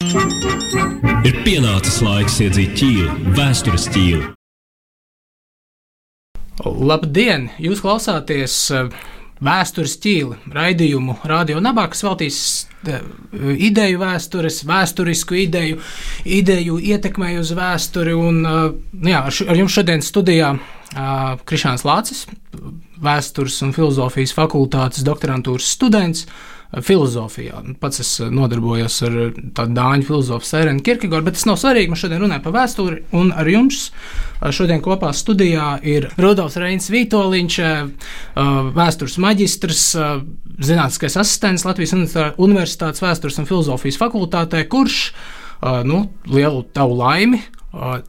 Ir pienācis laiks iedzīt ķīlu, vēstures ķīlu. Labdien! Jūs klausāties eh, vēstures ķīli raidījumu Radio Nabā, kas veltīs eh, ideju vēstures, vēsturisku ideju, ideju ietekmēju uz vēsturi. Un, eh, jā, ar jums šodien studijā Krišāns Lācis, vēstures un filozofijas fakultātes doktorantūras students filozofijā. Pats es nodarbojos ar tādu dāņu filozofu Sērenu Kirkegoru, bet tas nav svarīgi. Mēs šodien runājam par vēsturi, un ar jums šodien kopā studijā ir Rudolfs Reins Vītoliņš, vēstures maģistrs, zinātniskais asistents Latvijas Universitātes vēstures un filozofijas fakultātē, kurš nu, lielu tavu laimi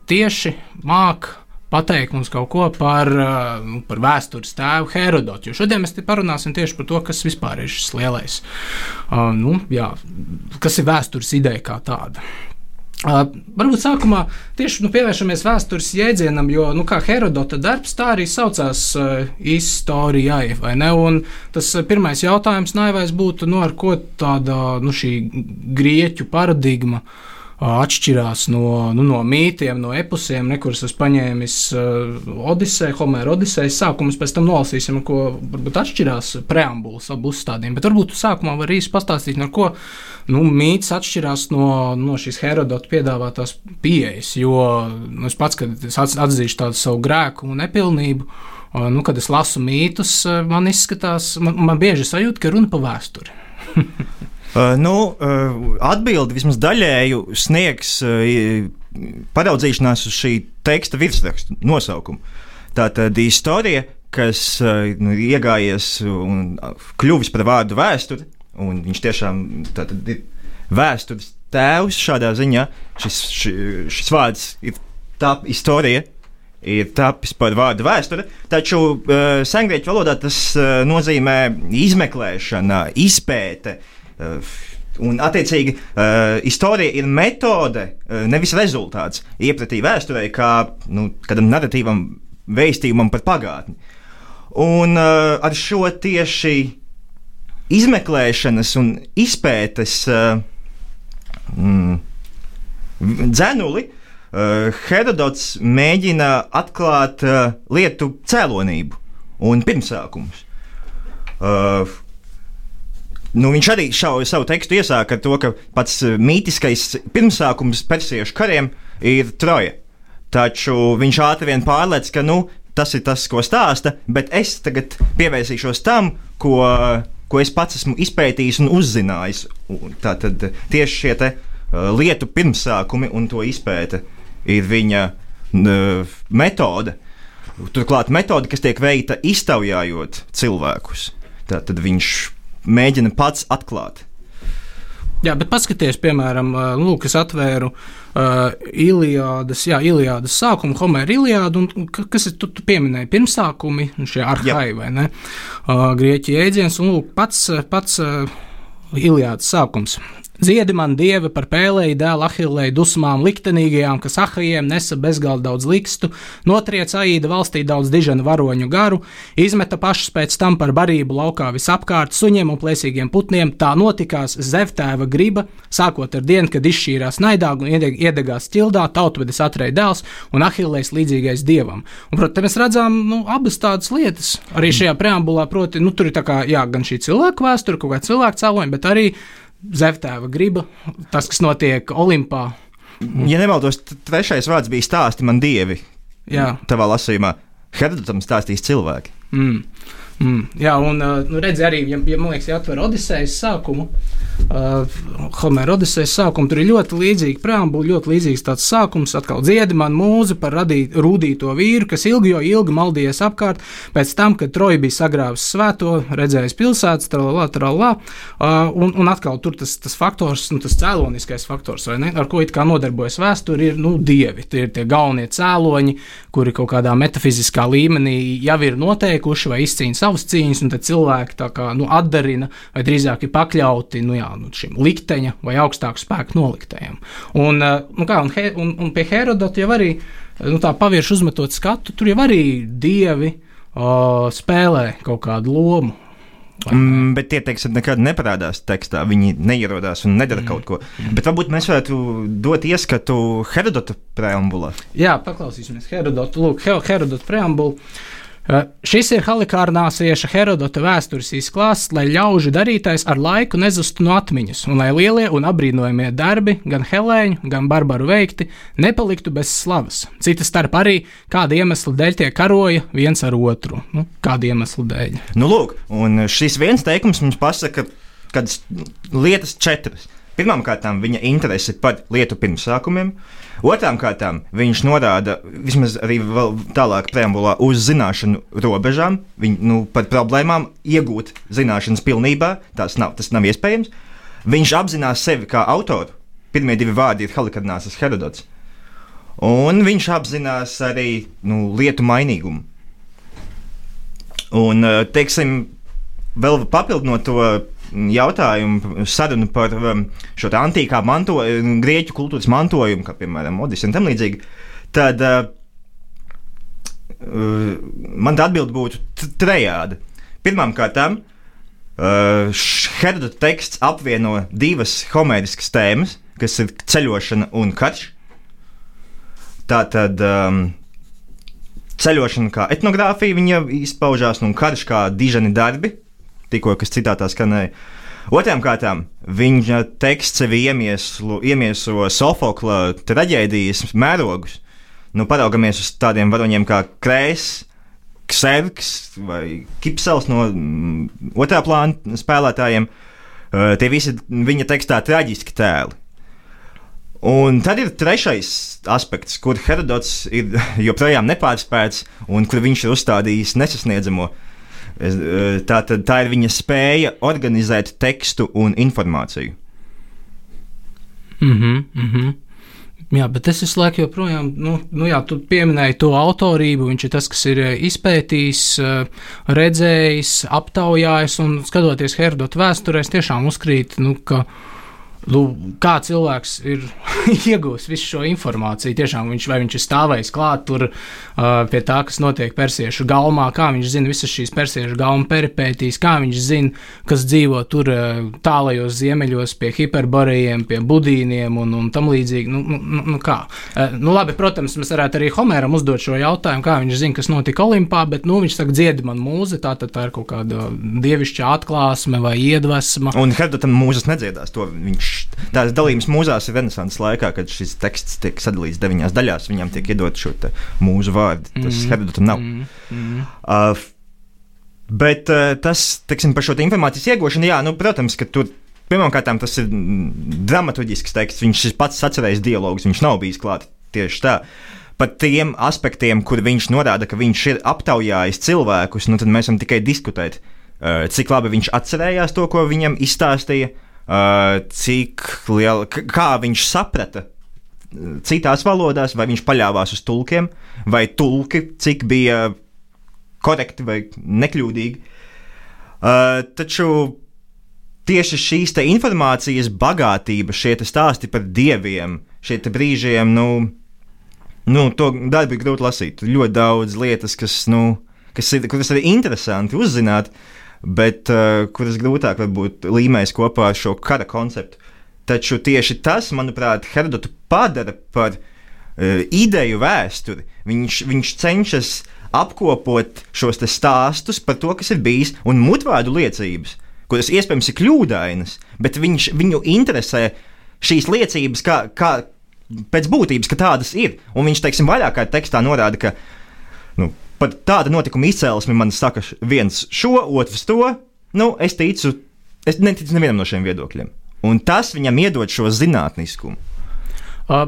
tieši māca pateikt mums kaut ko par, uh, par vēstures tēvu Herodotu. Jo šodien mēs parunāsim tieši par to, kas vispār ir šis lielais, uh, nu, jā, kas ir vēstures ideja kā tāda. Uh, varbūt sākumā tieši nu, pievēršamies vēstures jēdzienam, jo nu, Herodota darbs, tā arī saucās uh, istorijai. Tas uh, pirmais jautājums naivais būtu, nu, ar ko tāda nu, grieķu paradigma uh, atšķirās no, nu, no mītiem, no epusiem, kurus es paņēmu uh, Odiseja, Homēra Odisejas sākumus, pēc tam nolasīsim, ko varbūt atšķirās preambulas abu uzstādījumu. Bet varbūt sākumā var īsi pastāstīt, no ko nu, mīts atšķirās no, no šīs Herodota piedāvātās pieejas. Jo nu, es pats, kad es atzīšu tādu savu grēku un nepilnību, uh, nu, kad es lasu mītus, uh, man izskatās, man, man bieži sajūta, ka runa pa vēsturi. Uh, nu, uh, atbildi vismaz daļēju sniegs uh, paraudzīšanās uz šī teksta virsrakstu nosaukumu. Tā tad istorija, kas nu, iegājies un kļuvis par vārdu vēsture, un viņš tiešām ir vēstures tēvs šādā ziņā. Šis, šis, vārds ir tā istorija. Ir tapis par vārdu vēsture, taču uh, sengrieķu valodā tas uh, nozīmē izmeklēšana, izpēte, un, attiecīgi, uh, istorija ir metode, uh, nevis rezultāts. Iepratī vēsturē, kā nu, kādam narratīvam, vēstījumam par pagātni. Un uh, ar šo tieši izmeklēšanas un izpētes uh, mm, dzenuli uh, Herodots mēģina atklāt uh, lietu cēlonību un pirmsākumus. Uh, Nu, viņš arī šau, savu tekstu iesāka ar to, ka pats eh, mītiskais pirmsākums persiešu kariem ir Troja. Taču viņš ātri vien pārlēc, ka nu, tas ir tas, ko stāsta, bet es tagad pievērsīšos tam, ko, ko es pats esmu izpētījis un uzzinājis. Tātad tieši šie te, uh, lietu pirmsākumi un to izpēte ir viņa uh, metode. Turklāt metode, kas tiek veikta iztaujājot cilvēkus. Tātad viņš mēģina pats atklāt. Jā, bet paskatieties, piemēram, lūk, es atvēru uh, Iliādas, jā, Iliādas sākumu, Homēra Iliādu, un kas ir, tu, tu pieminēji, pirmsākumi, šie arhai, vai ne, uh, grieķi jēdziens, un lūk, pats, pats uh, Iliādas sākums. Dziedi man dievi par pēlēju dēlu Ahilēju dusmām liktenīgajām, kas ahajiem nesa bezgalīgi daudz likstu, notriec aīda valstī daudz dižanu varoņu garu, izmeta pašus pēc tam par barību laukā visapkārt suņiem un plēsīgiem putniem. Tā notikās Zevtēva griba, sākot ar dienu, kad izšķīrās naidāgu un iedegās ķildā, tautvedis atrēja dēls un Ahilējs līdzīgais dievam. Un, protams, mēs redzam nu, abas tādas lietas arī šajā preambulā, proti, nu, tur ir kā, jā, gan šī cilvēka vēsture, kaut kā cilvēka cēloņa, bet arī Zevtēva griba, tas, kas notiek Olimpā. Ja nemaldos, trešais vārds bija stāsti man dievi. Jā. Tavā lasījumā Herodotam stāstīs cilvēki. Mm. Mm, jā, un nu, redzi, arī, ja, ja man liekas, ja atver Odisejas sākumu, uh, Homēra Odisejas sākumu, tur ir ļoti līdzīga preambula, ļoti līdzīgs tāds sākums. Atkal dziedi man mūzi par radīt, rūdīto vīru, kas ilgi, jo ilgi maldījies apkārt, pēc tam, kad Troja bija sagrāvis svēto, redzējis pilsētas, tralā, tralā, uh, un, un atkal tur tas, tas faktors, nu, tas cēloniskais faktors, ne, ar ko it kā nodarbojas vēsture, ir nu, dievi. Tie ir tie galvenie cēloņi, kuri kaut kādā metafiziskā līmenī jau ir noteikuši vai izcīnījuši savas cīņas, un cilvēki tā kā nu, atdarina, vai drīzāk ir pakļauti nu, jā, nu, šim likteņa vai augstāku spēku noliktējam. Un, eh, nu, kā, un, un, un pie Herodota jau arī nu, tā pavirši uzmetot skatu, tur jau arī dievi o, spēlē kaut kādu lomu. Mm, bet tie teiksim, nekad neparādās tekstā. Viņi neierodās un nedara mm. kaut ko. Mm. Bet varbūt mēs varētu dot ieskatu Herodota preambulā. Jā, paklausīsimies Herodotu. Lūk, Herodota preambulu. Šis ir halikārnāsieša Herodota vēstures izklāsts, lai ļaužu darītais ar laiku nezustu no atmiņas, un lai lielie un apbrīnojamie darbi, gan helēņu, gan barbaru veikti, nepaliktu bez slavas. Cita starp arī, kāda iemesla dēļ tie karoja viens ar otru. Nu, kāda iemesla dēļ? Nu, lūk, un šis viens teikums mums pasaka, kādas lietas četras. Pirmkārt, viņa interese par lietu pirmsākumiem, otrām kārtām viņš norāda, vismaz arī tālāk preambulā, uz zināšanu robežām, viņ, nu, par problēmām iegūt zināšanas pilnībā. Tas nav, tas nav iespējams. Viņš apzinās sevi kā autoru. Pirmie divi vārdi ir Halikarnāsas Herodots. Un viņš apzinās arī nu, lietu mainīgumu. Un, teiksim, vēl papildinot to jautājumu, sarunu par um, šo antīkā mantojumu, grieķu kultūras mantojumu, kā piemēram Odisea un tam līdzīgi, tad uh, uh man tā atbilde būtu trejāda. Pirmkārt, uh, Herodota teksts apvieno divas homēriskas tēmas, kas ir ceļošana un karš. Tā tad um, ceļošana kā etnogrāfija, viņa izpaužās, un karš kā dižani darbi, tikko kas citātā skanēja. Otrām kārtām, viņa teksts sevi iemieslo, iemieso Sofokla traģēdijas mērogus. Nu, paraugamies uz tādiem varoņiem kā Krēsls, Kserks vai Kipsels no mm, otrā plāna spēlētājiem. Tie visi viņa tekstā traģiski tēli. Un tad ir trešais aspekts, kur Herodots ir joprojām nepārspēts un kur viņš ir uzstādījis nesasniedzamo. Uh, tā, tad, tā ir viņa spēja organizēt tekstu un informāciju. Mm -hmm, mm -hmm. Jā, bet es visu laiku joprojām, nu, nu jā, tu pieminēji to autorību. Viņš ir tas, kas ir eh, izpētījis, eh, redzējis, aptaujājis un skatoties Herodota vēsturēs, tiešām uzkrīt, nu, ka nu, kā cilvēks ir iegūst visu šo informāciju. Tiešām viņš, viņš ir stāvējis klāt tur uh, pie tā, kas notiek persiešu galmā, kā viņš zina visas šīs persiešu galma peripētīs, kā viņš zina, kas dzīvo tur uh, tālajos ziemeļos pie hiperborejiem, pie budīniem un, un tam līdzīgi. Nu, nu, nu, nu kā? Uh, nu, labi, protams, mēs varētu arī Homēram uzdot šo jautājumu, kā viņš zina, kas notika Olimpā, bet nu, viņš saka, dziedi man mūzi, tā tad tā ir kaut kāda dievišķa atklāsme vai iedvesma. Un Herdotam mūzes nedziedās, to viņš Tās dalījums mūzās ir Renesanses laikā, kad šis teksts tiek sadalīts deviņās daļās. Viņam tiek iedot šo mūzu vārdu. Tas mm. Herodotam nav. Mm. Mm. Uh, bet uh, tas, teiksim, par šo te informācijas iegūšanu, jā, nu, protams, ka tur. Pirmkārt, tas ir dramaturgisks teksts. Viņš pats atcerējis dialogus, viņš nav bijis klāts tieši tā. Par tiem aspektiem, kur viņš norāda, ka viņš ir aptaujājis cilvēkus, nu, tad mēs varam tikai diskutēt, uh, cik labi viņš atcerējās to, ko viņam izstāstīja, Uh, cik liela, kā viņš saprata uh, citās valodās, vai viņš paļāvās uz tulkiem, vai tulki, cik bija korekti vai nekļūdīgi. Uh, taču tieši šīs informācijas bagātība, šie stāsti par dieviem, šie brīžiem, nu, nu, to darbu ir grūti lasīt. Ļoti daudz lietas, kas, nu, kas ir, kuras arī interesanti uzzināt. Uh, bet uh, kuras grūtāk varbūt līmēs kopā ar šo kara konceptu. Taču tieši tas, manuprāt, Herodotu padara par uh, ideju vēsturi. Viņš, viņš cenšas apkopot šos stāstus par to, kas ir bijis, un mutvārdu liecības, kuras iespējams ir kļūdainas, bet viņš, viņu interesē šīs liecības kā, kā pēc būtības, ka tādas ir. Un viņš, teiksim, vairāk kā tekstā norāda, ka nu, par tādu notikumu izcēlesmi man saka viens šo, otrs to. Nu, es ticu, es neticu nevienam no šiem viedokļiem. Un tas viņam iedod šo zinātniskumu.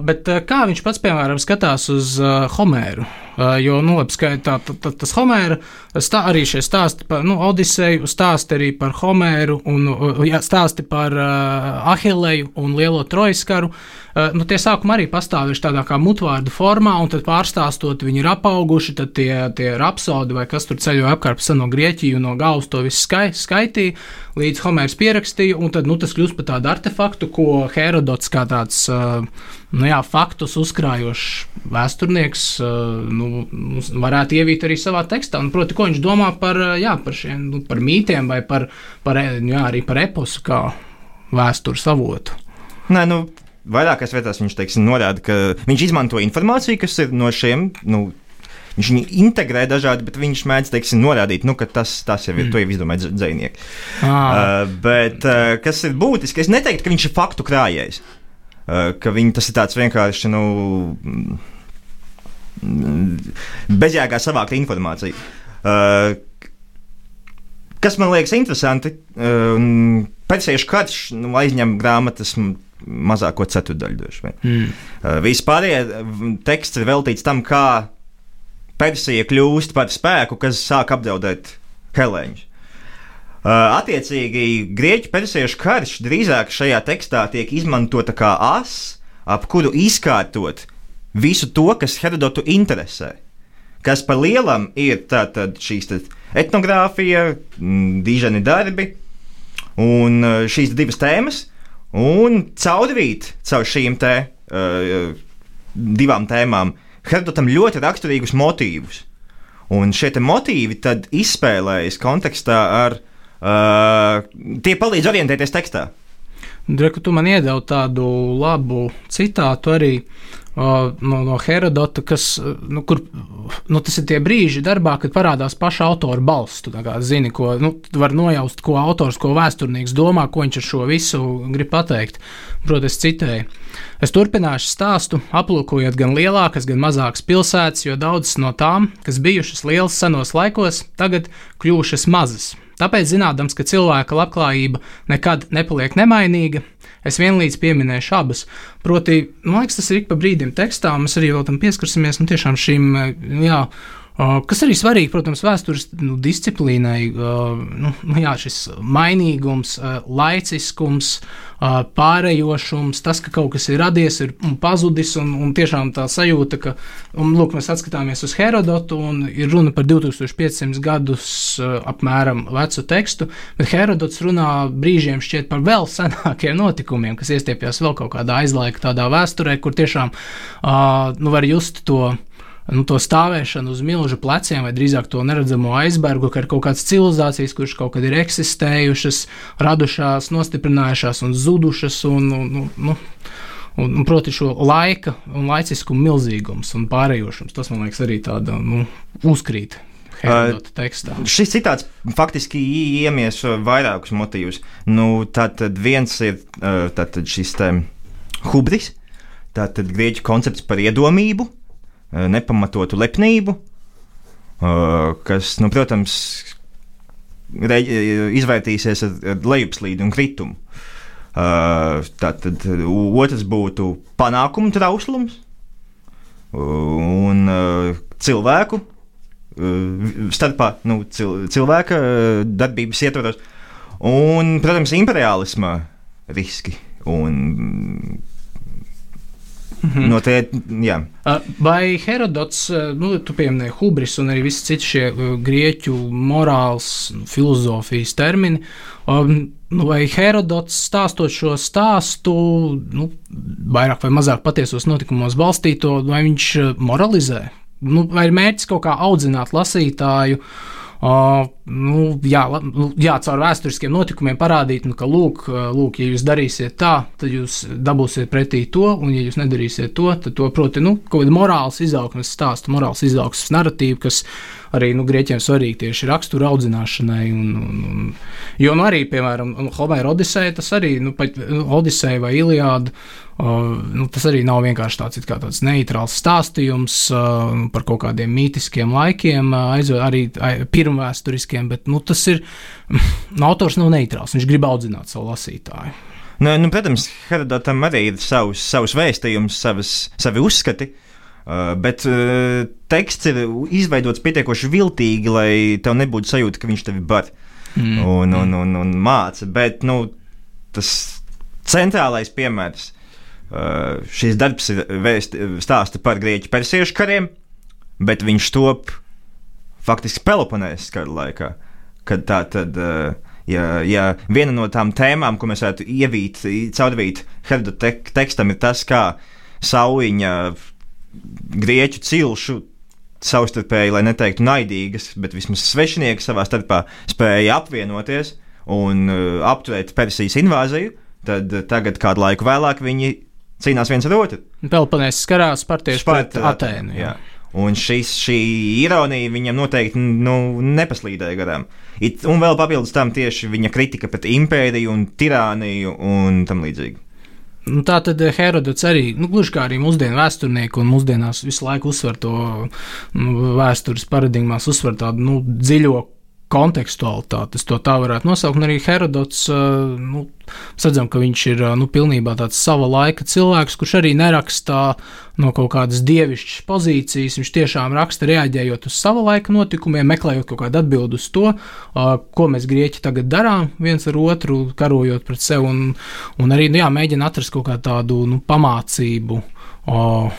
Bet kā viņš pats, piemēram, skatās uz uh, Homēru? Uh, jo, nu, labi, tā, tā, tā, tas Homēra, stā, arī šie stāsti par nu, Odiseju, stāsti arī par Homēru un uh, jā, stāsti par uh, Ahilēju un Lielo Trojas karu. Uh, nu, tie sākumā arī pastāvējuši tādā kā mutvārdu formā, un tad pārstāstot, viņi ir apauguši, tad tie, tie rapsodi vai kas tur ceļoja apkārt no Grieķiju, no galvas to visu skai, skaitīja, līdz Homērs pierakstīja, un tad nu, tas kļūst par tādu artefaktu, ko Herodots kā tāds uh, nu, jā, faktus uzkrājošs vēsturnieks. Uh, nu, nu, varētu ievīt arī savā tekstā. Un, proti, ko viņš domā par, jā, par šiem nu, par mītiem vai par, par, jā, arī par eposu kā vēstures avotu. Nē, nu, vairākās vietās viņš teiksim, norāda, ka viņš izmanto informāciju, kas ir no šiem. Nu, Viņš viņu integrē dažādi, bet viņš mēdz teiksim, norādīt, nu, ka tas, tas jau ir. Mm. To jau izdomāja dzinieki. Ah. Uh, bet uh, kas ir būtiski, es neteiktu, ka viņš ir faktu krājējs. Uh, ka viņi, tas ir tāds vienkārši. Nu, bezjēgā savākt informāciju. Uh, kas man liekas interesanti, uh, Persiešu karš nu, aizņem grāmatas mazāko ceturdaļu. Mm. Uh, Vispārējais teksts ir veltīts tam, kā Persija kļūst par spēku, kas sāk apdraudēt Helēņus. Uh, attiecīgi, grieķu-persiešu karš drīzāk šajā tekstā tiek izmantota kā as, ap kuru izkārtot visu to, kas Herodotu interesē. Kas par lielam ir tātad šīs etnogrāfija, dižani darbi un šīs divas tēmas, un caurvīt caur šīm te, uh, divām tēmām Herdotam ļoti raksturīgus motīvus. Un šie motīvi tad izspēlējas kontekstā ar. Uh, tie palīdz orientēties tekstā. Dreku, tu man iedevi tādu labu citātu arī no, no Herodota, kas, nu, kur, nu, tas ir tie brīži darbā, kad parādās paša autora balss. Tu zini, ko nu, var nojaust, ko autors, ko vēsturnieks domā, ko viņš ar šo visu grib pateikt. Protams, citēju. Es turpināšu stāstu, aplūkojot gan lielākas, gan mazākas pilsētas, jo daudzas no tām, kas bijušas lielas senos laikos, tagad kļuvušas mazas. Tāpēc, zinādams, ka cilvēka labklājība nekad nepaliek nemainīga, Es vienlīdz pieminēšu abas. Proti, man liekas, tas ir ik pa brīdim tekstā, mēs arī vēl tam pieskarsimies. Nu, tiešām šīm, jā, Kas arī svarīgi, protams, vēstures nu, disciplīnai, nu, nu, jā, šis mainīgums, laiciskums, pārējošums, tas, ka kaut kas ir radies ir, un pazudis, un, un tiešām tā sajūta, ka, un, lūk, mēs atskatāmies uz Herodotu, un ir runa par 2500 gadus apmēram vecu tekstu, bet Herodots runā brīžiem šķiet par vēl senākiem notikumiem, kas iestiepjas vēl kaut kādā aizlaika tādā vēsturē, kur tiešām nu, var just to nu, to stāvēšanu uz milzu pleciem, vai drīzāk to neredzamo aizbergu, ka ir kaut kādas civilizācijas, kuras kaut kad ir eksistējušas, radušās, nostiprinājušās un zudušas. Un, un, un, nu, Un, un, proti, šo laika un laiciskumu milzīgums un pārējošums, tas man liekas arī tāda nu, uzkrīt. Uh, tekstā. šis citāts faktiski iemies vairākus motīvus. Nu, tātad viens ir tātad šis te hubris, tātad grieķu koncepts par iedomību, nepamatotu lepnību, eh, kas, nu, protams, izvērtīsies ar, ar lejupslīdi un kritumu. Eh, tātad otrs būtu panākumu trauslums un cilvēku starpā, nu, cil, cilvēka darbības ietvaros, un, protams, imperiālisma riski un Mhm. No te, jā. Vai Herodots, nu, tu pieminēji hubris un arī visi citi šie grieķu morāls, filozofijas termini, nu, vai Herodots stāstot šo stāstu, nu, vairāk vai mazāk patiesos notikumos balstīto, vai viņš moralizē? Nu, vai ir mērķis kaut kā audzināt lasītāju? Uh, nu, jā, nu, jā, caur vēsturiskiem notikumiem parādīt, nu, ka, lūk, lūk, ja jūs darīsiet tā, tad jūs dabūsiet pretī to, un, ja jūs nedarīsiet to, tad to, proti, nu, kaut kāda morāls izaugsmes stāsta, morāls izaugsmes narratīva, kas arī nu, grieķiem svarīgi tieši rakstura audzināšanai. Un, un, un, jo, nu, arī, piemēram, Homēra Odiseja, tas arī, nu, pat nu, Odiseja vai Iliāda, uh, nu, tas arī nav vienkārši tāds, kā tāds neitrāls stāstījums uh, par kaut kādiem mītiskiem laikiem, uh, aizved, arī pirmvēsturiskiem cilvēkiem, bet nu, tas ir. Nu, autors nav neitrāls, viņš grib audzināt savu lasītāju. Nu, nu, protams, Herodotam arī ir savs, savs vēstījums, savas, savi uzskati. Uh, bet uh, teksts ir izveidots pietiekoši viltīgi, lai tev nebūtu sajūta, ka viņš tevi bar mm. un, un, un, un māca. Bet nu, tas centrālais piemērs. Uh, šis darbs ir vēst, stāsta par grieķu persiešu kariem, bet viņš top faktiski Peloponēzes kara laikā. Kad tā tad, eh, ja, ja viena no tām tēmām, ko mēs varētu ievīt, caurvīt Herda tek tekstam, ir tas, kā Sauliņa grieķu cilšu savstarpēji, lai neteiktu naidīgas, bet vismaz svešinieki savā starpā spēja apvienoties un uh, apturēt Persijas invāziju, tad uh, tagad, kādu laiku vēlāk, viņi cīnās viens ar otru. Peloponēs karās par tieši pret Atēnu. jā. Jā. Un šis, šī ironija viņam noteikti nu, nepaslīdēja garām. It, un vēl papildus tam tieši viņa kritika pret impēriju un tirāniju un tam līdzīgi. Nu, tā tad Herodots arī, nu, gluži kā arī mūsdienu vēsturnieki, un mūsdienās visu laiku uzsver to nu, vēstures paradigmās, uzsver tādu nu, dziļo kontekstualitāti, es to tā varētu nosaukt. Un arī Herodots, nu, redzam, ka viņš ir nu, pilnībā tāds sava laika cilvēks, kurš arī neraksta no kaut kādas dievišķas pozīcijas. Viņš tiešām raksta reaģējot uz sava laika notikumiem, meklējot kaut kādu atbildi uz to, ko mēs grieķi tagad darām viens ar otru, karojot pret sevi, un, un arī nu, jā, mēģina atrast kaut kādu nu, pamācību o,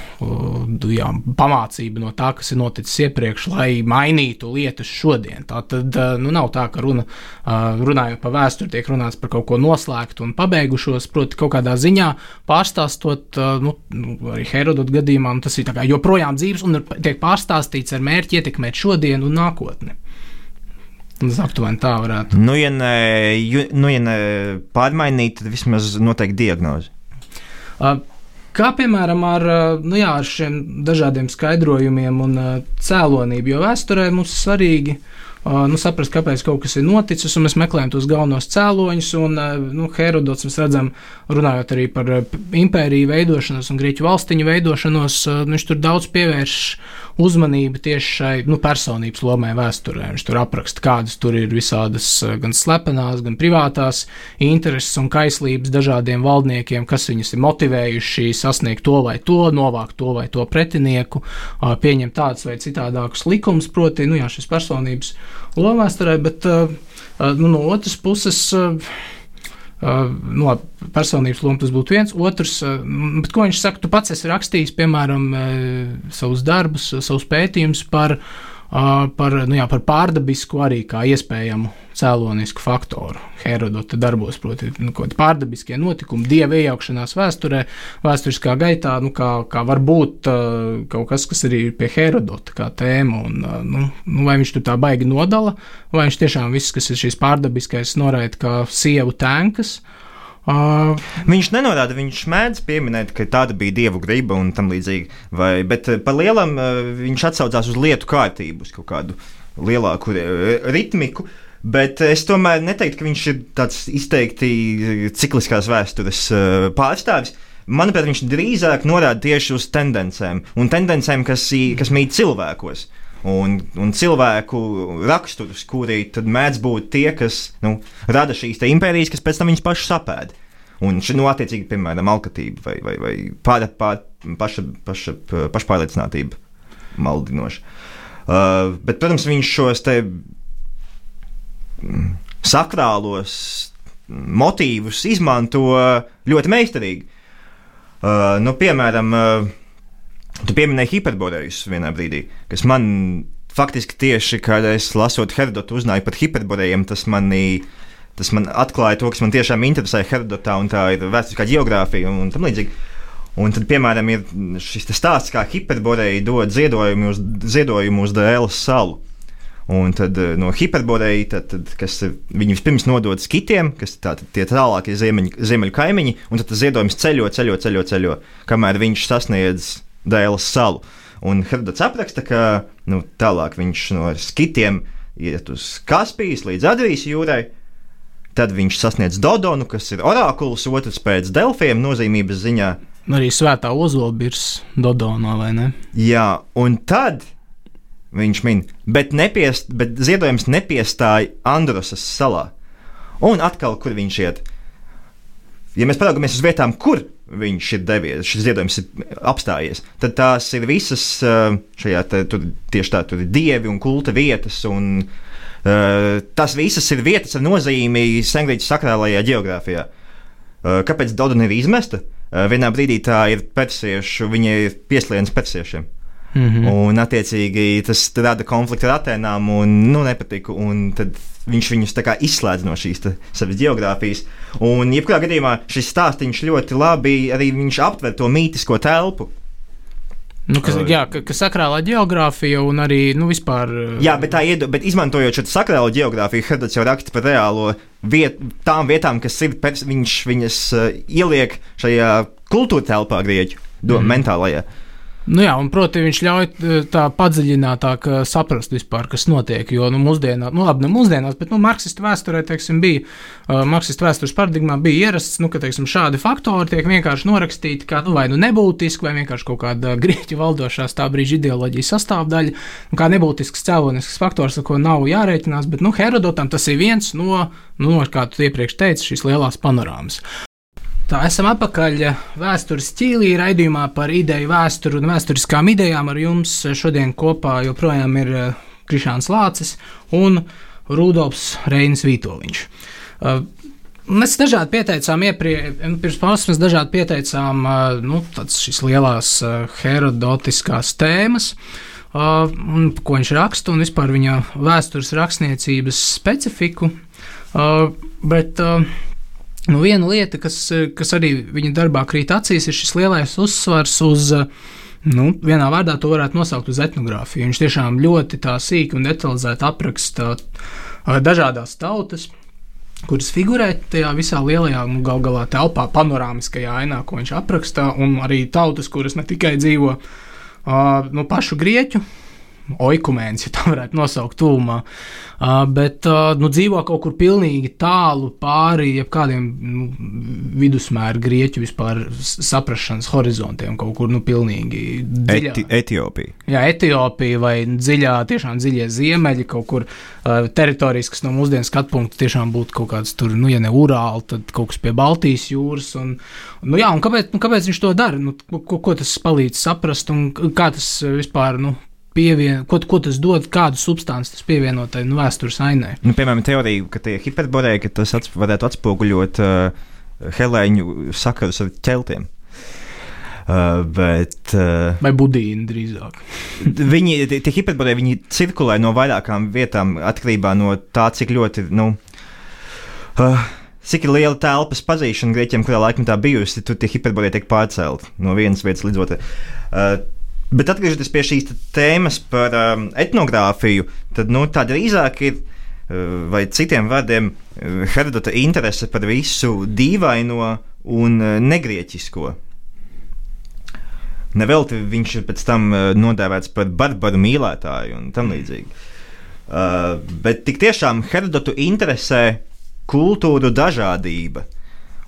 jā, pamācība no tā, kas ir noticis iepriekš, lai mainītu lietas šodien. Tā tad nu, nav tā, ka runa, runājot par vēsturi, tiek runāts par kaut ko noslēgtu un pabeigušos. Proti, kaut kādā ziņā pārstāstot, nu, arī Herodota gadījumā, nu, tas ir joprojām dzīves un tiek pārstāstīts ar mērķi ietekmēt šodienu un nākotni. Tas aptuveni tā varētu. Nu, ja ne, nu, ja ne pārmainīt, tad vismaz noteikti diagnozi. Uh, Kā piemēram ar, nu jā, ar šiem dažādiem skaidrojumiem un cēlonību, jo vēsturē mums ir svarīgi uh, nu, saprast, kāpēc kaut kas ir noticis, un mēs meklējam tos galvenos cēloņus. Un, uh, nu, Herodots, mēs redzam, runājot arī par uh, impēriju veidošanos un grieķu valstiņu veidošanos, uh, viņš tur daudz pievērš uzmanību tieši šai nu, personības lomai vēsturē. Viņš tur apraksta, kādas tur ir visādas uh, gan slepenās, gan privātās intereses un kaislības dažādiem valdniekiem, kas viņus ir motivējuši sasniegt to vai to, novākt to vai to pretinieku, pieņemt tādus vai citādākus likumus, proti, nu, jā, šis personības loma vēsturē, bet ā, ā, nu, no otras puses. Uh, nu, labi, personības loma tas būtu viens. Otrs, uh, bet ko viņš saka, tu pats esi rakstījis, piemēram, uh, savus darbus, savus pētījumus par, uh, par, nu, jā, par pārdabisku arī kā iespējamu cēlonisku faktoru. Herodota darbos, proti, nu, kaut kādi pārdabiskie notikumi, dieva iejaukšanās vēsturē, vēsturiskā gaitā, nu, kā, kā var būt kaut kas, kas arī ir pie Herodota kā tēma. Un, nu, nu, vai viņš tur tā baigi nodala, vai viņš tiešām viss, kas ir šīs pārdabiskais, noraida kā sievu tēnkas. Uh, Viņš nenorāda, viņš mēdz pieminēt, ka tāda bija dievu griba un tam līdzīgi. Vai, bet eh, par lielam eh, viņš atsaucās uz lietu kārtību, uz kaut kādu lielāku eh, ritmiku. Bet es tomēr neteiktu, ka viņš ir tāds izteikti cikliskās vēstures pārstāvis. Manuprāt, viņš drīzāk norāda tieši uz tendencēm, un tendencēm, kas, kas mīt cilvēkos. Un, un cilvēku raksturus, kuri mēdz būt tie, kas nu, rada šīs impērijas, kas pēc tam viņus pašus sapēda. Un šī, nu, attiecīgi, piemēram, alkatība vai, vai, vai pār, pār, paša, paša, pašpārliecinātība maldinoša. Uh, bet, protams, viņš šos te mm, sakrālos motīvus izmanto ļoti meistarīgi. Uh, nu, piemēram, uh, tu pieminēji hiperborejus vienā brīdī, kas man faktiski tieši, kad es lasot Herodotu, uzzināju par hiperborejiem, tas manī. Tas man atklāja to, kas man tiešām interesē Herodotā, un tā ir vēsturiskā geogrāfija un tam līdzīgi. Un tad, piemēram, ir šis stāsts, kā hiperboreja dod ziedojumu uz, ziedojumu uz Dēlas salu. Un tad eh, no hiperboreja, tad, tad, kas viņi vispirms nodod skitiem, kas ir tātad tie tālākie ziemeļu, kaimiņi, un tad ziedojums ceļo, ceļo, ceļo, ceļo, kamēr viņš sasniedz Dēlas salu. Un Herdots apraksta, ka nu, tālāk viņš no skitiem iet uz Kaspijas līdz Adrijas jūrai. Tad viņš sasniedz Dodonu, kas ir orakulis, otrs pēc Delfiem nozīmības ziņā. arī svētā ozolbirs Dodonā, vai ne? Jā, un tad viņš min, bet, nepiest, bet ziedojums nepiestāja Androsas salā. Un atkal, kur viņš iet? Ja mēs paraugāmies uz vietām, kur viņš ir devies, šis ziedojums ir apstājies, tad tās ir visas ā, šajā te, tur, tieši tā, tur ir dievi un kulta vietas. Un, uh, tas visas ir vietas ar nozīmi sengrīķa sakrālajā geogrāfijā. Uh, kāpēc Dodona ir izmesta? Uh, vienā brīdī tā ir persiešu, viņa ir pieslēdzas persiešiem. Mm -hmm. Un, attiecīgi, tas rada konfliktu ar Atēnām un nu, nepatiku. Un tad viņš viņus izslēdz no šīs savas geogrāfijas. Un, jebkurā gadījumā, šis stāstījums ļoti labi arī viņš aptver to mītisko telpu. Nu, kas, jā, ka, ka sakrālā geogrāfija un arī nu, vispār. Jā, bet, tā iedo, bet izmantojot šo sakrālo geogrāfiju, Herodots jau raksta par reālo viet, tām vietām, kas ir, pers, viņš viņas uh, ieliek šajā kultūra telpā grieķu do, mm. mentālajā. Uh, Nu jā, un, proti, viņš ļauj tā padziļinātāk saprast vispār, kas notiek. Jo, nu, mūsdienās, nu, labi, ne mūsdienās, bet, nu, marksistu vēsturē, teiksim, bija, uh, marksistu vēstures paradigmā bija ierasts, nu, ka, teiksim, šādi faktori tiek vienkārši norakstīti kā, nu, vai nu nebūtiski, vai vienkārši kaut kāda grieķu valdošās tā brīža ideoloģijas sastāvdaļa, nu, kā nebūtisks cēlonisks faktors, ar ko nav jārēķinās, bet, nu, Herodotam tas ir viens no, nu, kā tu iepriekš teici, šīs lielās panorāmas. Tā esam atpakaļ vēstures ķīlī raidījumā par ideju vēsturi un vēsturiskām idejām. Ar jums šodien kopā joprojām ir eh, Krišāns Lācis un Rudolfs Reinis Vītoliņš. Eh, mēs dažādi pieteicām, iepriekš, pirms pāris dažādi pieteicām eh, nu, šīs lielās herodotiskās tēmas, ko viņš raksta un vispār viņa vēstures rakstniecības specifiku. Bet Nu, viena lieta, kas, kas arī viņa darbā krīt acīs, ir šis lielais uzsvars uz, nu, vienā vārdā to varētu nosaukt uz etnogrāfiju. Viņš tiešām ļoti tā sīki un detalizēti apraksta dažādas tautas, kuras figurē tajā visā lielajā, nu, gal galā telpā, panorāmiskajā ainā, ko viņš apraksta, un arī tautas, kuras ne tikai dzīvo uh, nu, pašu grieķu oikumēns, ja tā varētu nosaukt, tūmā, uh, bet uh, nu, dzīvo kaut kur pilnīgi tālu pāri jebkādiem nu, vidusmēra grieķu vispār saprašanas horizontiem, kaut kur nu, pilnīgi dziļā. Eti Etiopija. Jā, Etiopija vai dziļā, tiešām dziļie ziemeļi, kaut kur uh, teritorijas, kas no mūsdienu skatu punkta tiešām būtu kaut kāds tur, nu, ja ne Urāli, tad kaut kas pie Baltijas jūras. Un, nu, jā, un kāpēc, nu, kāpēc viņš to dara? Nu, ko, ko tas palīdz saprast un kā tas vispār, nu, pievien, ko, ko tas dod, kādu substanci tas pievienotai nu, vēstures ainai. Nu, piemēram, teorija, ka tie hiperboreji, ka tas ats, varētu atspoguļot uh, helēņu sakarus ar ķeltiem. Uh, bet, uh, Vai budīni drīzāk? viņi, tie, tie hiperboreji, viņi cirkulē no vairākām vietām atkarībā no tā, cik ļoti, nu, uh, cik liela telpas pazīšana grieķiem, kurā laikmetā bijusi, tur tie hiperboreji tiek pārcelti no vienas vietas līdz otrai. Uh, Bet atgriežoties pie šīs tēmas par um, etnogrāfiju, tad nu, tā drīzāk ir. Uh, vai citiem vārdiem, uh, Herodota interese par visu dīvaino un uh, negrieķisko. Nevelti viņš ir pēc tam nodēvēts par barbaru mīlētāju un tam līdzīgi. Uh, bet tik tiešām Herodotu interesē kultūru dažādība.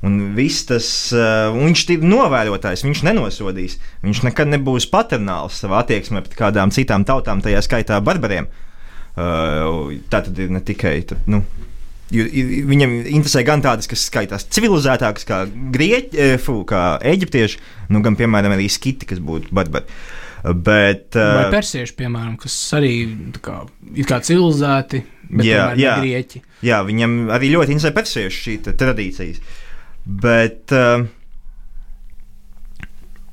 Un viss tas, uh, viņš ir novērotājs, viņš nenosodīs. Viņš nekad nebūs paternāls savā attieksmē pret kādām citām tautām, tajā skaitā barbariem. Uh, tā tad ir ne tikai. Tad, nu, Viņam interesē gan tādas, kas skaitās civilizētākas, kā grieķi, fu, kā eģiptieši, nu, gan, piemēram, arī skiti, kas būtu barbari. Bet, uh, Vai persieši, piemēram, kas arī kā, ir kā civilizēti, bet jā, jā, grieķi. Jā, viņam arī ļoti interesē persiešu šī tradīcijas. Uh, Bet, uh,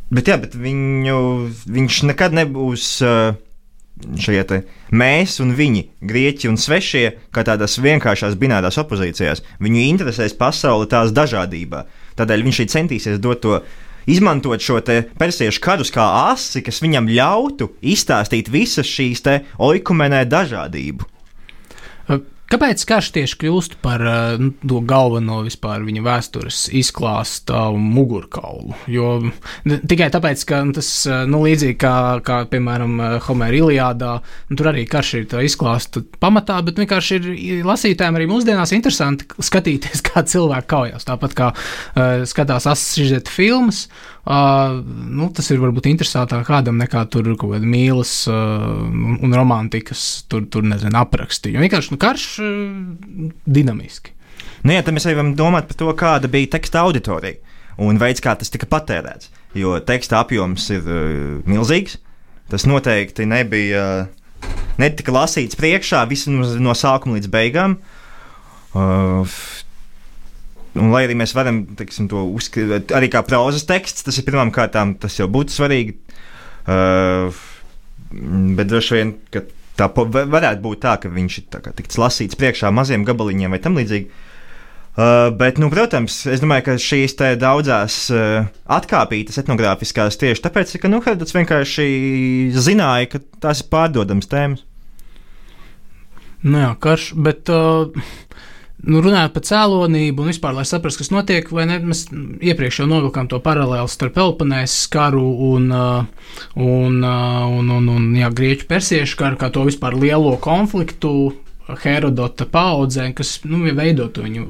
bet, jā, bet viņu, viņš nekad nebūs uh, šie mēs un viņi, grieķi un svešie, kā tādās vienkāršās binārās opozīcijās. Viņu interesēs pasaule tās dažādībā. Tādēļ viņš arī centīsies dot to. Izmantot šo persiešu karus kā asi, kas viņam ļautu izstāstīt visas šīs oikumenē dažādību. Kāpēc karš tieši kļūst par uh, to galveno vispār viņa vēstures izklāstu mugurkaulu? Jo tikai tāpēc, ka tas, uh, nu, līdzīgi kā, kā piemēram, uh, Homēra Iliādā, nu, tur arī karš ir izklāsts pamatā, bet vienkārši ir lasītājiem arī mūsdienās interesanti skatīties, kā cilvēki kaujās. Tāpat kā uh, skatās asins filmas, uh, nu, tas ir varbūt interesantāk kādam nekā tur kaut kāda mīlas uh, un romantikas, tur, tur nezinu, apraksti. Jo vienkārši nu, karš dinamiski. Nu, jā, tad mēs varam domāt par to, kāda bija teksta auditorija un veids, kā tas tika patērēts. Jo teksta apjoms ir uh, milzīgs. Tas noteikti nebija. Uh, netika lasīts priekšā visam no sākuma līdz beigām. Uh, Un, lai arī mēs varam teiksim, to uzskatīt arī kā prozas teksts, tas ir pirmām kārtām, tas jau būtu svarīgi. Uh, bet droši vien, ka Tā varētu būt tā, ka viņš ir tikts lasīts priekšā maziem gabaliņiem vai tam līdzīgi. Uh, bet, nu, protams, es domāju, ka šīs daudzās uh, atkāpītas etnogrāfiskās tieši tāpēc, ka nu, Herodots vienkārši zināja, ka tās ir pārdodamas tēmas. Nu jā, karš, bet uh, nu, runājot par cēlonību un vispār, lai saprastu, kas notiek, vai ne, mēs iepriekš jau novilkām to paralēlu starp Peloponēzes karu un, uh, un, uh, un, un, un jā, Grieķu persiešu karu, kā to vispār lielo konfliktu Herodota paudzē, kas nu, veido to viņu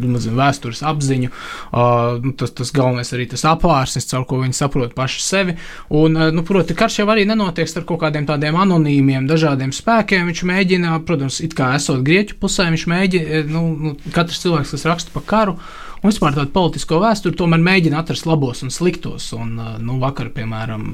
mazliet vēstures apziņu. Uh, tas, tas galvenais arī tas apvārsnis, caur ko viņi saprot paši sevi. Un, uh, nu, proti, karš jau arī nenotiek ar kaut kādiem tādiem anonīmiem, dažādiem spēkiem. Viņš mēģina, protams, it kā esot grieķu pusē, viņš mēģina, nu, nu, katrs cilvēks, kas raksta par karu, uh, un vispār tādu politisko vēsturi tomēr mēģina atrast labos un sliktos. Un, nu, vakar, piemēram,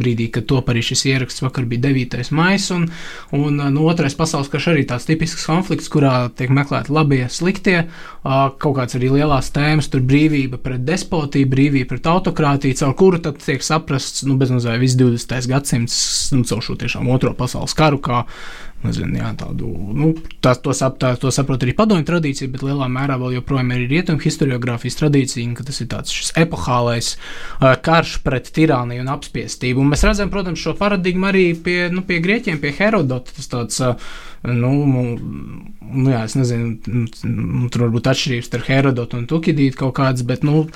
brīdī, kad top arī šis ieraksts, vakar bija 9. maija, un, un nu, otrais pasaules karš arī tāds tipisks konflikts, kurā tiek meklēti labie, sliktie, kaut kāds arī lielās tēmas, tur brīvība pret despotiju, brīvība pret autokrātiju, caur kuru tad tiek saprasts, nu, bezmazliet viss 20. gadsimts, nu, caur šo tiešām otro pasaules karu, kā nezinu, jā, tādu, nu, tā, to, sap, tā, to saprot arī padomju tradīcija, bet lielā mērā vēl joprojām ir rietumu historiografijas tradīcija, ka tas ir tāds epohālais uh, karš pret tirāniju un apspiestību. Un mēs redzam, protams, šo paradigmu arī pie, nu, pie grieķiem, pie Herodota. Tas tāds, uh, nu, nu, jā, es nezinu, nu, tur varbūt atšķirības starp Herodotu un Tukidītu kaut kādas, bet, nu,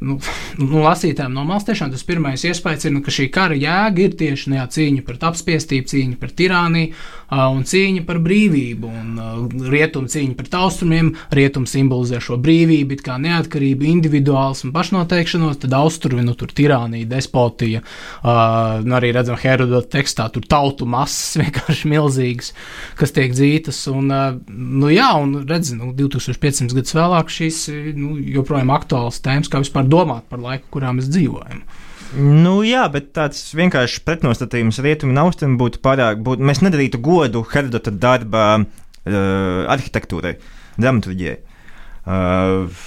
nu, nu, lasītājiem no malas tiešām tas pirmais iespējas ir, nu, ka šī kara jēga ir tieši nu, jā, cīņa pret apspiestību, cīņa pret tirāniju uh, un cīņa par brīvību. Un, uh, rietumu cīņa pret austrumiem, rietumu simbolizē šo brīvību, kā neatkarību, individuālismu, pašnoteikšanos, tad austrumi, nu, tur tirānija, despotija, uh, nu, arī redzam Herodota tekstā, tur tautu masas vienkārši milzīgas, kas tiek dzītas. Un, uh, nu, jā, un redz, nu, 2500 gadus vēlāk šīs nu, joprojām aktuāls tēmas, kā vispār domāt par laiku, kurā mēs dzīvojam. Nu, jā, bet tāds vienkārši pretnostatījums rietumu un austrumu būtu pārāk. Būtu, mēs nedarītu godu Herodota darba uh, arhitektūrai, dramaturgijai. Uh,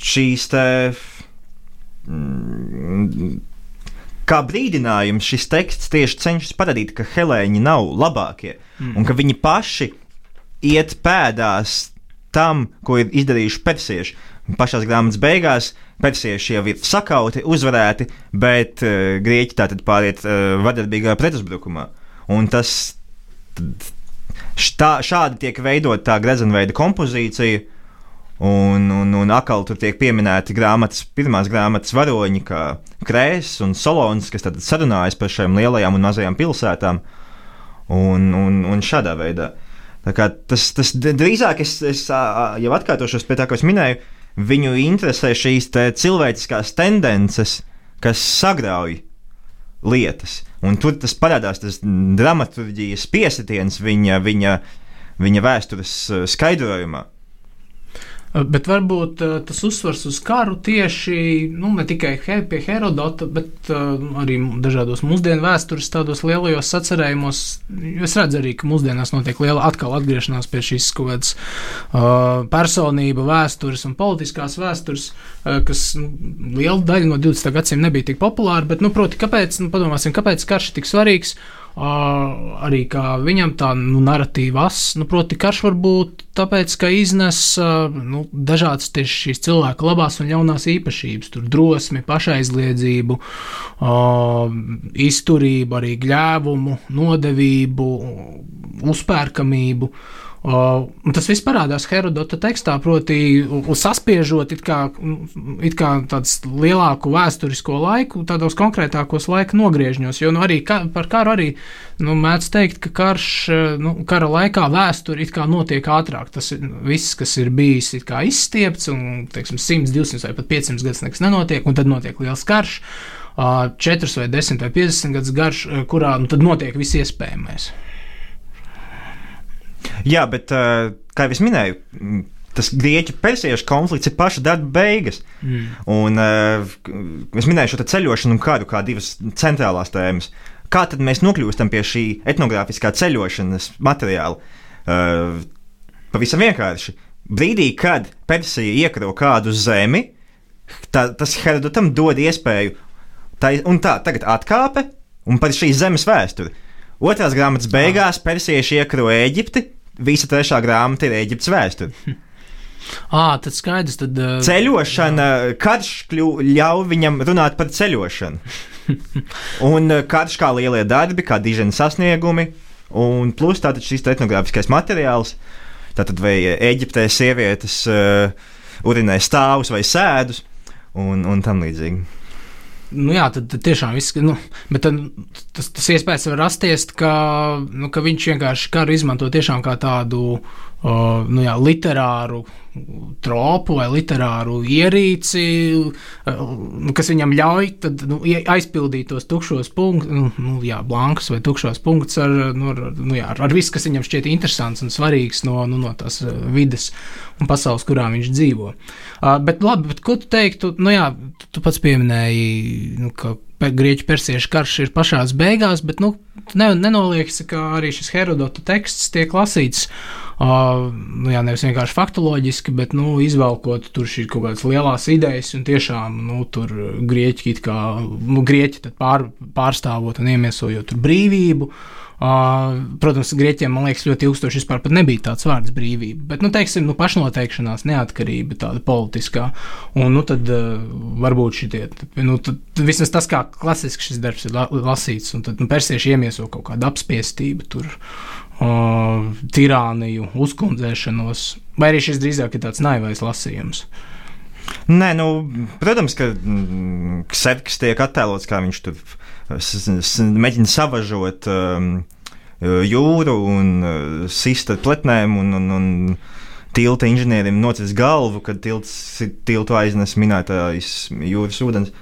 šīs te. Mm, kā brīdinājums šis teksts tieši cenšas parādīt, ka helēņi nav labākie mm. un ka viņi paši iet pēdās tam, ko ir izdarījuši persieši pašās grāmatas beigās persieši jau ir sakauti, uzvarēti, bet uh, grieķi tātad pāriet uh, vardarbīgā pretuzbrukumā. Un tas štā, šādi tiek veidot tā grezenveida kompozīcija. Un, un, un atkal tur tiek pieminēti grāmatas, pirmās grāmatas varoņi, kā Krēsls un Solons, kas sarunājas par šīm lielajām un mazajām pilsētām. Un, un, un šādā veidā. Tas, tas drīzāk es, es jau atkārtošos pie tā, ko es minēju, uh, Viņu interesē šīs te cilvēciskās tendences, kas sagrauj lietas. Un tur tas parādās, tas dramaturgijas piesitiens viņa, viņa, viņa vēstures eh, skaidrojumā. Eh, bet varbūt uh, tas uzsvars uz karu tieši nu, ne tikai he, pie Herodota, bet uh, arī dažādos mūsdienu vēstures, tādos lielajos sacerējumos. Es redzu arī, ka mūsdienās notiek liela atkal atgriešanās pie šīs kaut kādas uh, personība, vēstures un politiskās vēstures, uh, kas nu, liela daļa no 20. gadsimta nebija tik populāra. Bet, nu, proti, kāpēc, nu, padomāsim, kāpēc karš ir tik svarīgs? Uh, arī viņam tā nu, narratīva as, nu, proti, karš var būt tāpēc, ka iznes nu, dažādas tieši šīs cilvēka labās un ļaunās īpašības, tur drosmi, pašaizliedzību, izturību, arī gļēvumu, nodevību, uzpērkamību. Uh, tas viss parādās Herodota tekstā, proti, saspiežot it kā, it kā lielāku vēsturisko laiku, tādos konkrētākos laika nogriežņos. Jo nu, arī ka, par karu arī nu, mēdz teikt, ka karš, nu, kara laikā vēsture it kā notiek ātrāk. Tas ir viss, kas ir bijis izstiepts, un teiksim, 100, 200 vai pat 500 gadus nekas nenotiek, un tad notiek liels karš. Uh, 4 vai 10 vai 50 gadus garš, kurā nu, tad notiek viss iespējamais. Jā, bet uh, kā jau es minēju, tas grieķu persiešu konflikts ir paša darba beigas. Mm. Un uh, es minēju šo ceļošanu un kādu kā divas centrālās tēmas. Kā tad mēs nokļūstam pie šī etnogrāfiskā ceļošanas materiāla? Uh, pavisam vienkārši. Brīdī, kad Persija iekaro kādu zemi, tā, tas Herodotam dod iespēju, tā, un tā tagad atkāpe un par šīs zemes vēsturi. Otrās grāmatas beigās persieši iekaro Eģipti, visa trešā grāmata ir Eģiptes vēsture. À, tad skaidrs, tad. Uh, Ceļošana, karš kļu, ļauj viņam runāt par ceļošanu. un karš kā lielie darbi, kā diženi sasniegumi, un plus tātad šis etnogrāfiskais materiāls. Tātad vai Eģiptē sievietes uh, urinē stāvus vai sēdus un, un tam līdzīgi. Nu jā, tad, tad tiešām viss, nu, bet tad, tas, tas iespējas var rasties, ka, nu, ka viņš vienkārši karu izmanto tiešām kā tādu uh, nu jā, literāru tropu vai literāru ierīci, uh, kas viņam ļauj tad, nu, aizpildīt tos tukšos punktus, nu, nu, jā, blankus vai tukšos punktus ar, nu, ar, nu, jā, ar, visu, kas viņam šķiet interesants un svarīgs no, nu, no tās vides un pasaules, kurā viņš dzīvo. Uh, bet, labi, bet ko tu teiktu? Nu, jā, tu, tu pats pieminēji, nu, ka grieķu persiešu karš ir pašā beigās, bet nu, ne, nenoliekts, ka arī šis Herodota teksts tiek lasīts. Uh, jā, nevis vienkārši faktoloģiski, bet nu, izvelkot tur šīs kaut kādas lielas idejas, un tiešām nu, tur grieķi, kā, nu, grieķi pār, pārstāvot un iemiesojot brīvību. Uh, protams, grieķiem man liekas, ļoti ilgstoši vispār nebija tāds vārds brīvība. Bet, nu, teiksim, nu, pašnoteikšanās, neatkarība, tāda politiskā. Un, nu, tad varbūt šitie, nu, tad, vismaz tas, kā klasiski šis darbs ir la lasīts, un tad nu, persieši iemieso kaut kādu apspiestību, tur, uh, tirāniju, uzkundzēšanos. Vai arī šis drīzāk ir tāds naivais lasījums. Nē, nu, protams, ka mm, Sepkis tiek attēlots, kā viņš tur mēģina savažot um, jūru un uh, sist ar pletnēm un, un, un tilta inženierim nocis galvu, kad tilts, tiltu aiznes minētājs jūras ūdens.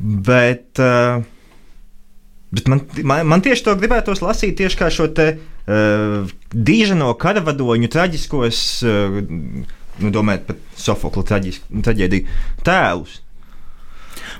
Bet, uh, bet man, man, man tieši to gribētos lasīt tieši kā šo te uh, dīžano karavadoņu traģiskos, uh, nu, domājot par Sofokla traģēdiju tēlus.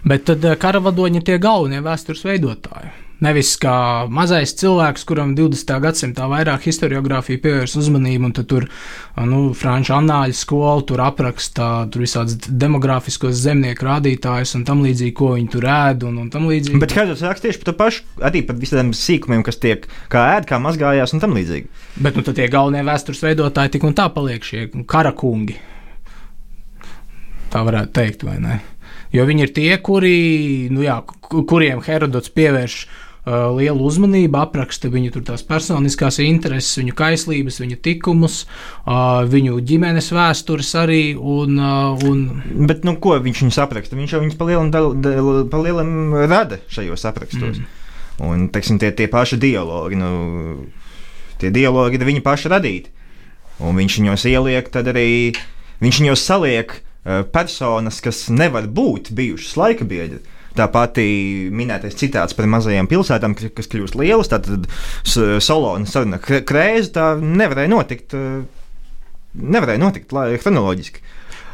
Bet tad eh, karavadoņi ir tie galvenie vēstures veidotāji. Nevis kā mazais cilvēks, kuram 20. gadsimtā vairāk historiografija pievērs uzmanību, un tur eh, nu, franču anāļu skola tur apraksta tur visādus demogrāfiskos zemnieku rādītājus un tam līdzīgi, ko viņi tur ēd un, un tam līdzīgi. Bet Hedžers raksta tieši par to pašu, arī par visiem sīkumiem, kas tiek kā ēd, kā mazgājās un tam līdzīgi. Bet nu, tie galvenie vēstures veidotāji tik un tā paliek šie karakungi. Tā varētu teikt, vai ne? Jo viņi ir tie, kuri, nu jā, kuriem Herodots pievērš uh, lielu uzmanību, apraksta viņu tās personiskās intereses, viņu kaislības, viņu tikumus, uh, viņu ģimenes vēstures arī. Un, uh, un... Bet nu, ko viņš viņus apraksta? Viņš jau viņus palielam rada šajos aprakstos. Mm. Un teiksim, tie, tie paši dialogi, nu, tie dialogi ir viņa paša radīti. Un viņš viņos ieliek, tad arī viņš viņos saliek personas, kas nevar būt bijušas laika biedri. Tā pati minētais citāts par mazajām pilsētām, kas kļūst lielas, tātad Solona saruna krēza, tā nevarēja notikt, eh, nevarēja notikt chronoloģiski.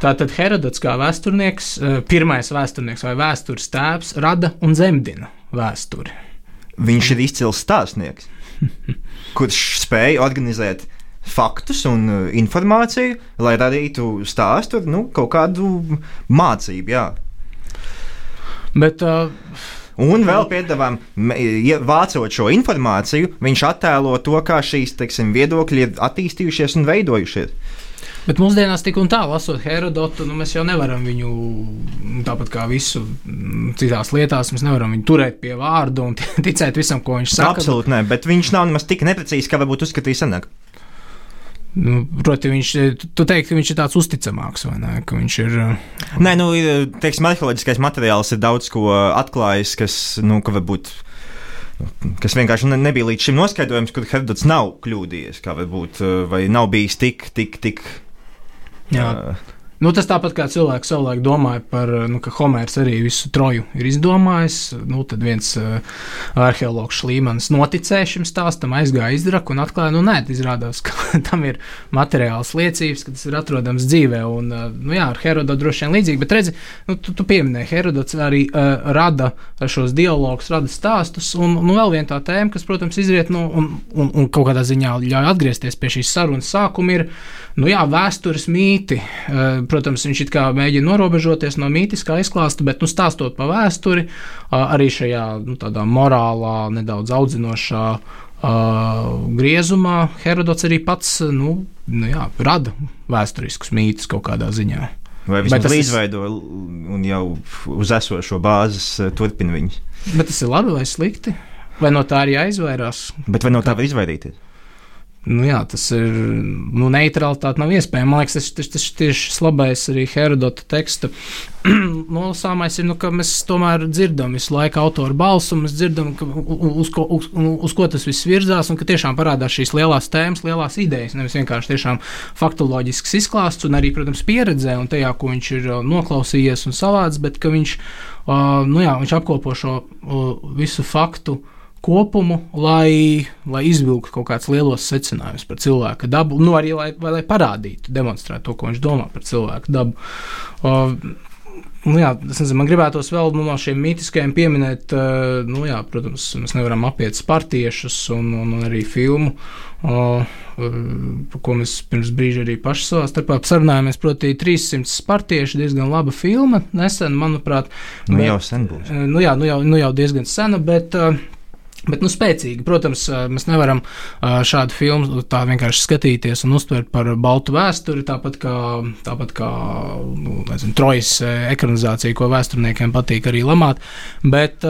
Tātad Herodots kā vēsturnieks, eh, pirmais vēsturnieks vai vēstures tēvs, rada un zemdina vēsturi. Viņš ir izcils stāstnieks, kurš spēja organizēt faktus un uh, informāciju, lai radītu stāstu, nu, kaut kādu mācību. Jā. Bet, uh, Un vēl piedāvājam, vācot šo informāciju, viņš attēlo to, kā šīs teiksim, viedokļi ir attīstījušies un veidojušies. Bet mūsdienās tik un tā, lasot Herodotu, nu, mēs jau nevaram viņu, nu, tāpat kā visu mm, citās lietās, mēs nevaram viņu turēt pie vārda un ticēt visam, ko viņš saka. Absolūti nē, bet viņš nav nemaz tik neprecīzs, kā varbūt uzskatīja senāk. Nu, proti, viņš, tu teiksi, ka viņš ir tāds uzticamāks, vai ne? Viņš ir. Nē, nu, teiksim, arheoloģiskais materiāls ir daudz ko atklājis, kas, nu, ka varbūt. Kas vienkārši nebija līdz šim noskaidrojams, kur Herdots nav kļūdījies, kā varbūt, vai nav bijis tik, tik, tik. Jā. Uh, Nu, tas tāpat kā cilvēks savulaik domāja par to, nu, ka Homērs arī visu troju ir izdomājis. Nu, tad viens uh, arheologs Šlīmans noticēja šim stāstam, aizgāja izraku un atklāja, nu, nē, izrādās, ka tam ir materiāls liecības, ka tas ir atrodams dzīvē. Un, uh, nu, jā, ar Herodotu droši vien līdzīgi, bet redzi, nu, tu, tu pieminēji, Herodots arī uh, rada šos dialogus, rada stāstus. Un, nu, vēl viena tā tēma, kas, protams, izriet no nu, un, un, un kaut kādā ziņā ļauj atgriezties pie šīs sarunas sākuma, ir, nu, jā, vēstures mīti. Uh, protams, viņš it kā mēģina norobežoties no mītiskā izklāsta, bet, nu, stāstot pa vēsturi, arī šajā nu, tādā morālā, nedaudz audzinošā uh, griezumā, Herodots arī pats nu, nu, jā, rada vēsturiskus mītus kaut kādā ziņā. Vai vismaz ir- izveido un jau uz esošo bāzes eh, turpina viņus. Bet tas ir labi vai slikti? Vai no tā arī jāizvairās? Bet vai no tā var izvairīties? Nu, jā, tas ir. Nu, neutralitāte nav iespējama. Man liekas, tas, tas, tas tieši labais arī Herodota teksta nolasāmais ir, nu, ka mēs tomēr dzirdam visu laiku autoru balsu, mēs dzirdam, ka, uz, ko, uz, uz ko tas viss virzās, un ka tiešām parādās šīs lielās tēmas, lielās idejas. Nevis vienkārši tiešām faktoloģisks izklāsts, un arī, protams, pieredzē, un tajā, ko viņš ir uh, noklausījies un savāds, bet ka viņš, uh, nu, jā, viņš apkopo šo uh, visu faktu kopumu, lai, lai izvilktu kaut kādus lielos secinājumus par cilvēka dabu, nu arī lai, vai, lai parādītu, demonstrētu to, ko viņš domā par cilvēku dabu. Uh, Nu jā, nezinu, man gribētos vēl nu, no šiem mītiskajiem pieminēt, uh, nu jā, protams, mēs nevaram apiet spartiešus un, un, un arī filmu, uh, uh, par ko mēs pirms brīža arī paši savā starpā sarunājāmies. Proti, 300 spartieši diezgan laba filma, nesen, manuprāt. Nu, bet- jau sen būs. Eh, Nu jā, nu jau, nu jau diezgan sena, bet, eh, bet nu, spēcīga. Protams, eh, mēs nevaram eh, šādu filmu tā vienkārši skatīties un uztvert par baltu vēsturi, tāpat kā, tāpat kā nu, nezinu, trojas eh, ekranizācija, ko vēsturniekiem patīk arī lamāt. Bet,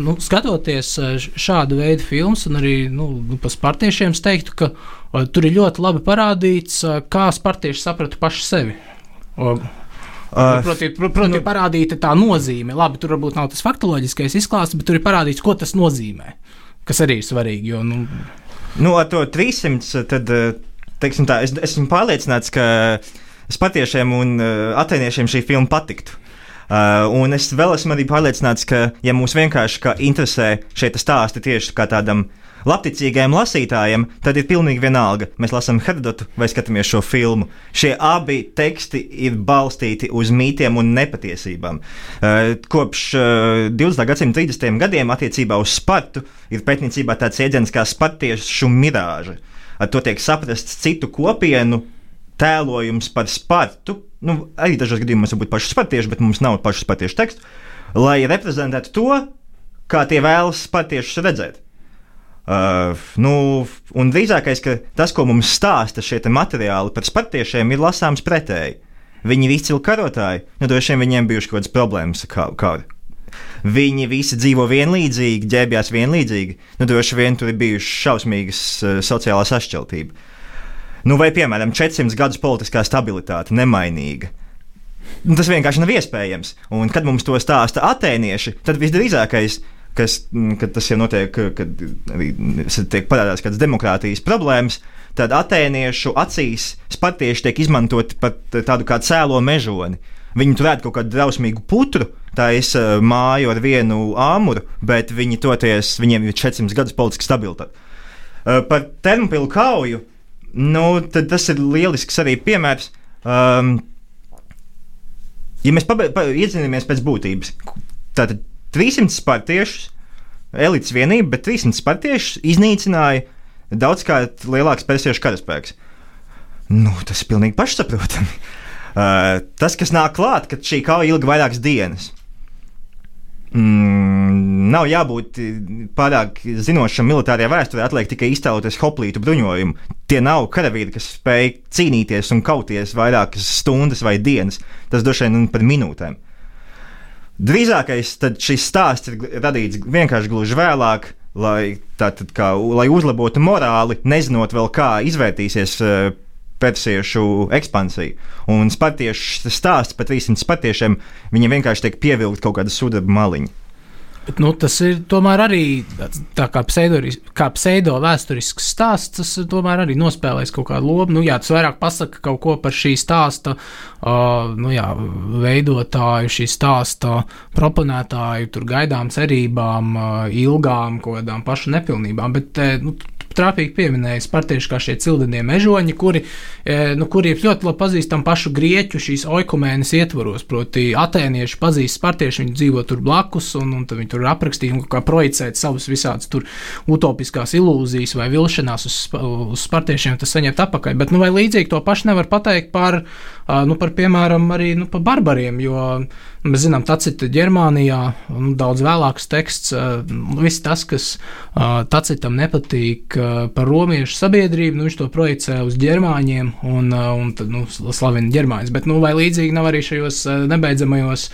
nu, skatoties šādu veidu filmas, un arī nu, nu, par spartiešiem, es teiktu, ka tur ir ļoti labi parādīts, kā spartieši saprata paši sevi. Uh, Proti, pr proti nu, parādīta tā nozīme. Labi, tur varbūt nav tas faktoloģiskais izklāsts, bet tur ir parādīts, ko tas nozīmē. Kas arī ir svarīgi. Jo, nu, Nu, ar to 300, tad, eh, teiksim tā, es esmu pārliecināts, ka spatiešiem un uh, atēniešiem šī filma patiktu. Uh, un es vēl esmu arī pārliecināts, ka, ja mūs vienkārši kā interesē šie stāsti tieši kā tādam labticīgajam lasītājam, tad ir pilnīgi vienalga. Mēs lasām Herodotu vai skatāmies šo filmu. Šie abi teksti ir balstīti uz mītiem un nepatiesībām. Uh, kopš uh, 20. gadsimta 30. gadiem attiecībā uz Spartu ir pētniecībā tāds jēdziens kā spartiešu mirāža. Ar to tiek saprasts citu kopienu tēlojums par Spartu. Nu, arī dažos gadījumos var būt paši spartieši, bet mums nav pašu spartiešu tekstu, lai reprezentētu to, kā tie vēlas spartiešus redzēt. Uh, nu, un drīzākais, ka tas, ko mums stāsta šie te materiāli par spartiešiem, ir lasāms pretēji. Viņi ir izcili karotāji, nu, droši vien viņiem bijušas kaut kādas problēmas ar karu. Viņi visi dzīvo vienlīdzīgi, ģērbjās vienlīdzīgi, nu, droši vien tur ir bijušas šausmīgas uh, sociālās sašķeltības. Nu, vai, piemēram, 400 gadus politiskā stabilitāte nemainīga. Nu, tas vienkārši nav iespējams. Un, kad mums to stāsta atēnieši, tad visdrīzākais, kas, mm, kad tas jau notiek, kad arī tiek parādās kādas demokrātijas problēmas, tad atēniešu acīs spartieši tiek izmantoti pat tādu kā cēlo mežoni. Viņi tur ēd kaut kādu drausmīgu putru, ir māju ar vienu āmuru, bet viņi toties, viņiem ir 400 gadus politiska stabilitāte. Par termopilu kauju, nu, tas ir lielisks arī piemērs. Um, ja mēs pa, iedzinamies pēc būtības, tad 300 spartiešus, elites vienība, bet 300 spartiešus iznīcināja daudzkārt lielāks persiešu karaspēks. Nu, tas ir pilnīgi pašsaprotami. Uh, tas, kas nāk klāt, kad šī kauja ilga vairākas dienas. Mm, nav jābūt pārāk zinošam militārajā vēsturē, atliek tikai iztēloties hoplītu bruņojumu. Tie nav karavīri, kas spēj cīnīties un kauties vairākas stundas vai dienas. Tas droši vien par minūtēm. Drīzākais šis stāsts ir radīts vienkārši gluži vēlāk, lai, tātad, kā, lai uzlabotu morāli, nezinot vēl, kā izvērtīsies uh, persiešu ekspansija. Un spartiešu stāsts par 300 spartiešiem, viņiem vienkārši tiek pievilkt kaut kāda sudraba maliņa. Bet, nu, tas ir tomēr arī tāds- tā kā, pseidoris- kā pseido vēsturisks stāsts. Tas tomēr arī nospēlēs kaut kādu lomu. Nu, jā, tas vairāk pasaka kaut ko par šī stāsta uh, nu, jā, veidotāju, šī stāsta proponētāju, tur gaidām cerībām, uh, ilgām, kaut kādām pašu nepilnībām. Bet, eh, nu, Trāpīgi pieminēja Spartieši kā šie cildenie mežoņi, kuri, eh, nu, kuri ir ļoti labi pazīstami pašu grieķu šīs oikumēnas ietvaros. Proti, atēnieši pazīst Spartieši, viņi dzīvo tur blakus, un, un viņi tur aprakstīja un kā projicēt savus visādus tur utopiskās ilūzijas vai vilšanās uz, uz Spartiešiem, tas saņemt atpakaļ. Bet, nu, vai līdzīgi to pašu nevar pateikt par, nu, par piemēram, arī nu, par barbariem, jo Mēs zinām, Tacita Ģermānijā, daudz vēlāks teksts, viss tas, kas Tacitam nepatīk par romiešu sabiedrību, nu, viņš to projicē uz ģermāņiem un, un tad, nu, slavina ģermāņus. Bet, nu, vai līdzīgi nav arī šajos nebeidzamajos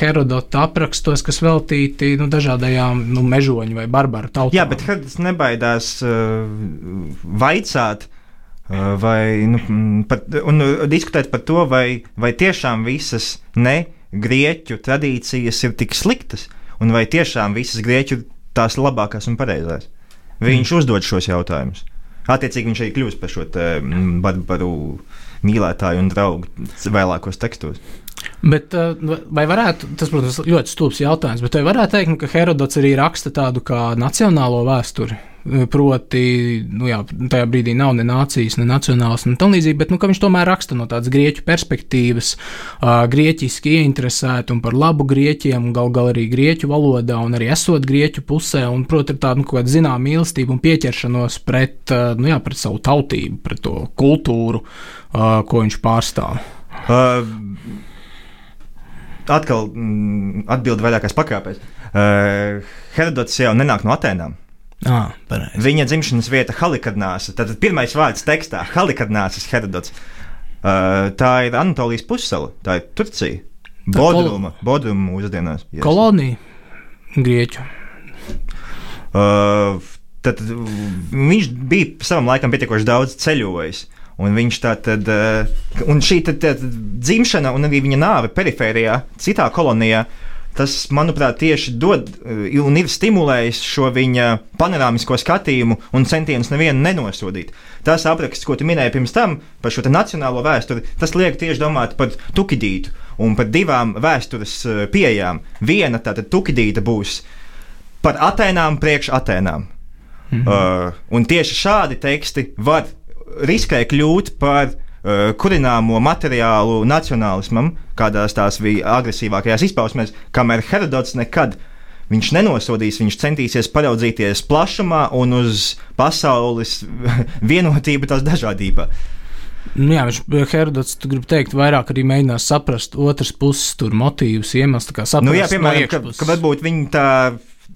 Herodota aprakstos, kas veltīti nu, dažādajām nu, mežoņu vai barbaru tautām? Jā, bet Herodots nebaidās uh, vaicāt, vai nu, pat, un diskutēt par to, vai, vai tiešām visas ne grieķu tradīcijas ir tik sliktas, un vai tiešām visas grieķu tās labākās un pareizās. Viņš mm. uzdod šos jautājumus. Attiecīgi viņš arī kļūst par šo barbaru mīlētāju un draugu vēlākos tekstos. Bet, vai varētu, tas, protams, ļoti stulbs jautājums, bet vai varētu teikt, nu, ka Herodots arī raksta tādu kā nacionālo vēsturi? Proti, nu jā, tajā brīdī nav ne nācijas, ne nacionāls, ne tā līdzīgi, bet nu, viņš tomēr raksta no tādas grieķu perspektīvas, uh, grieķiski ieinteresēti un par labu grieķiem, gal galā arī grieķu valodā, un arī esot grieķu pusē, un, protams, tāda nu, zināmā mīlestība un pieķeršanos pret, uh, nu, jā, pret savu tautību, pret to kultūru, uh, ko viņš pārstāv. Uh, atkal mm, atbild vairākās pakāpēs. Uh, Herodots jau nenāk no Atēnām. Ah. Viņa dzimšanas vieta Halikadnāsa. Tad pirmais vārds tekstā - Halikadnāsas Herodots. Uh, tā ir Anatolijas pussala, tā ir Turcija. Bodruma. Bodruma mūsdienās. Yes. Kolonija Grieķu. Uh, tad viņš bija savam laikam pietiekoši daudz ceļojis. Un viņš tā tad, uh, un šī tad, tad, dzimšana un arī viņa nāve perifērijā, citā kolonijā, tas, manuprāt, tieši dod eh, un ir stimulējis šo viņa panorāmisko skatījumu un centienus nevienu nenosodīt. Tas apraksts, ko tu minēji pirms tam par šo nacionālo vēsturi, tas liek tieši domāt par Tukidītu un par divām vēstures eh, pieejām. Viena tātad Tukidīta būs par Atēnām priekš Atēnām. Mhm. Uh, un tieši šādi teksti var riskēt kļūt par uh, kurināmo materiālu nacionālismam, kādās tās bija agresīvākajās izpausmēs, kamēr Herodots nekad viņš nenosodīs, viņš centīsies paraudzīties plašumā un uz pasaules vienotību, tās dažādībā. Nu jā, viņš Herodots, tu gribi teikt, vairāk arī mēģinās saprast otras puses tur motīvus, iemeslus, kā saprast. Nu jā, piemēram, no ka, ka varbūt viņi tā,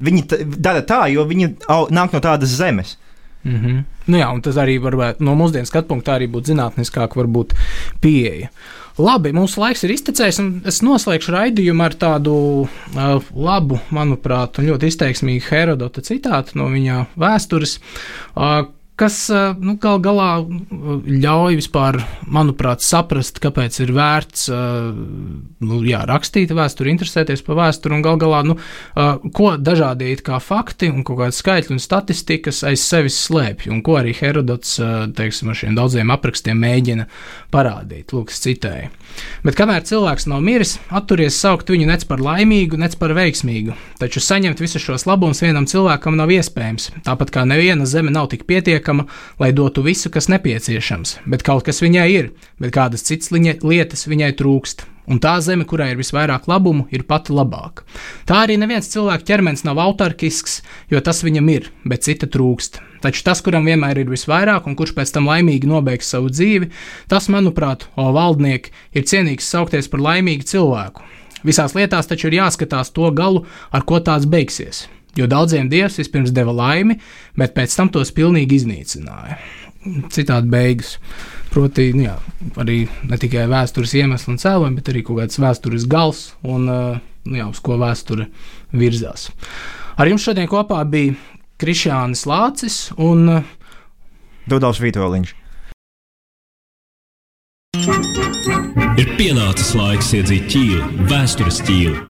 viņi tā, dara tā, jo viņi au, nāk no tādas zemes. Mm -hmm. nu jā, un tas arī varbūt no mūsdienu skatu punkta arī būtu zinātniskāk, varbūt pieeja. Labi, mūsu laiks ir iztecējis, un es noslēgšu raidījumu ar tādu uh, labu, manuprāt, ļoti izteiksmīgu Herodota citātu no viņa vēstures, uh, kas nu, gal galā ļauj vispār, manuprāt, saprast, kāpēc ir vērts nu, jā, rakstīt vēsturi, interesēties par vēsturi un gal galā, nu, ko dažādi kā fakti un kaut kādi skaitļi un statistikas aiz sevis slēpj, un ko arī Herodots, teiksim, ar šiem daudziem aprakstiem mēģina parādīt. Lūk, citēji. Bet kamēr cilvēks nav miris, atturies saukt viņu nec par laimīgu, nec par veiksmīgu, taču saņemt visus šos labumus vienam cilvēkam nav iespējams, tāpat kā neviena zeme nav tik pietiekama, pietiekama, lai dotu visu, kas nepieciešams, bet kaut kas viņai ir, bet kādas citas lietas viņai trūkst. Un tā zeme, kurai ir visvairāk labumu, ir pati labāka. Tā arī neviens cilvēka ķermenis nav autarkisks, jo tas viņam ir, bet cita trūkst. Taču tas, kuram vienmēr ir visvairāk, un kurš pēc tam laimīgi nobeigs savu dzīvi, tas, manuprāt, o valdnieki, ir cienīgs saukties par laimīgu cilvēku. Visās lietās taču ir jāskatās to galu, ar ko tās beigsies jo daudziem dievs vispirms deva laimi, bet pēc tam tos pilnīgi iznīcināja. Citādi beigas. Proti, nu jā, arī ne tikai vēstures iemesli un cēloņi, bet arī kaut kāds vēstures gals un uh, nu jā, uz ko vēsture virzās. Ar jums šodien kopā bija Krišjānis Lācis un uh, Dudovs Vitoļņš. Ir pienācis laiks iedzīt ķīlu, vēstures ķīlu.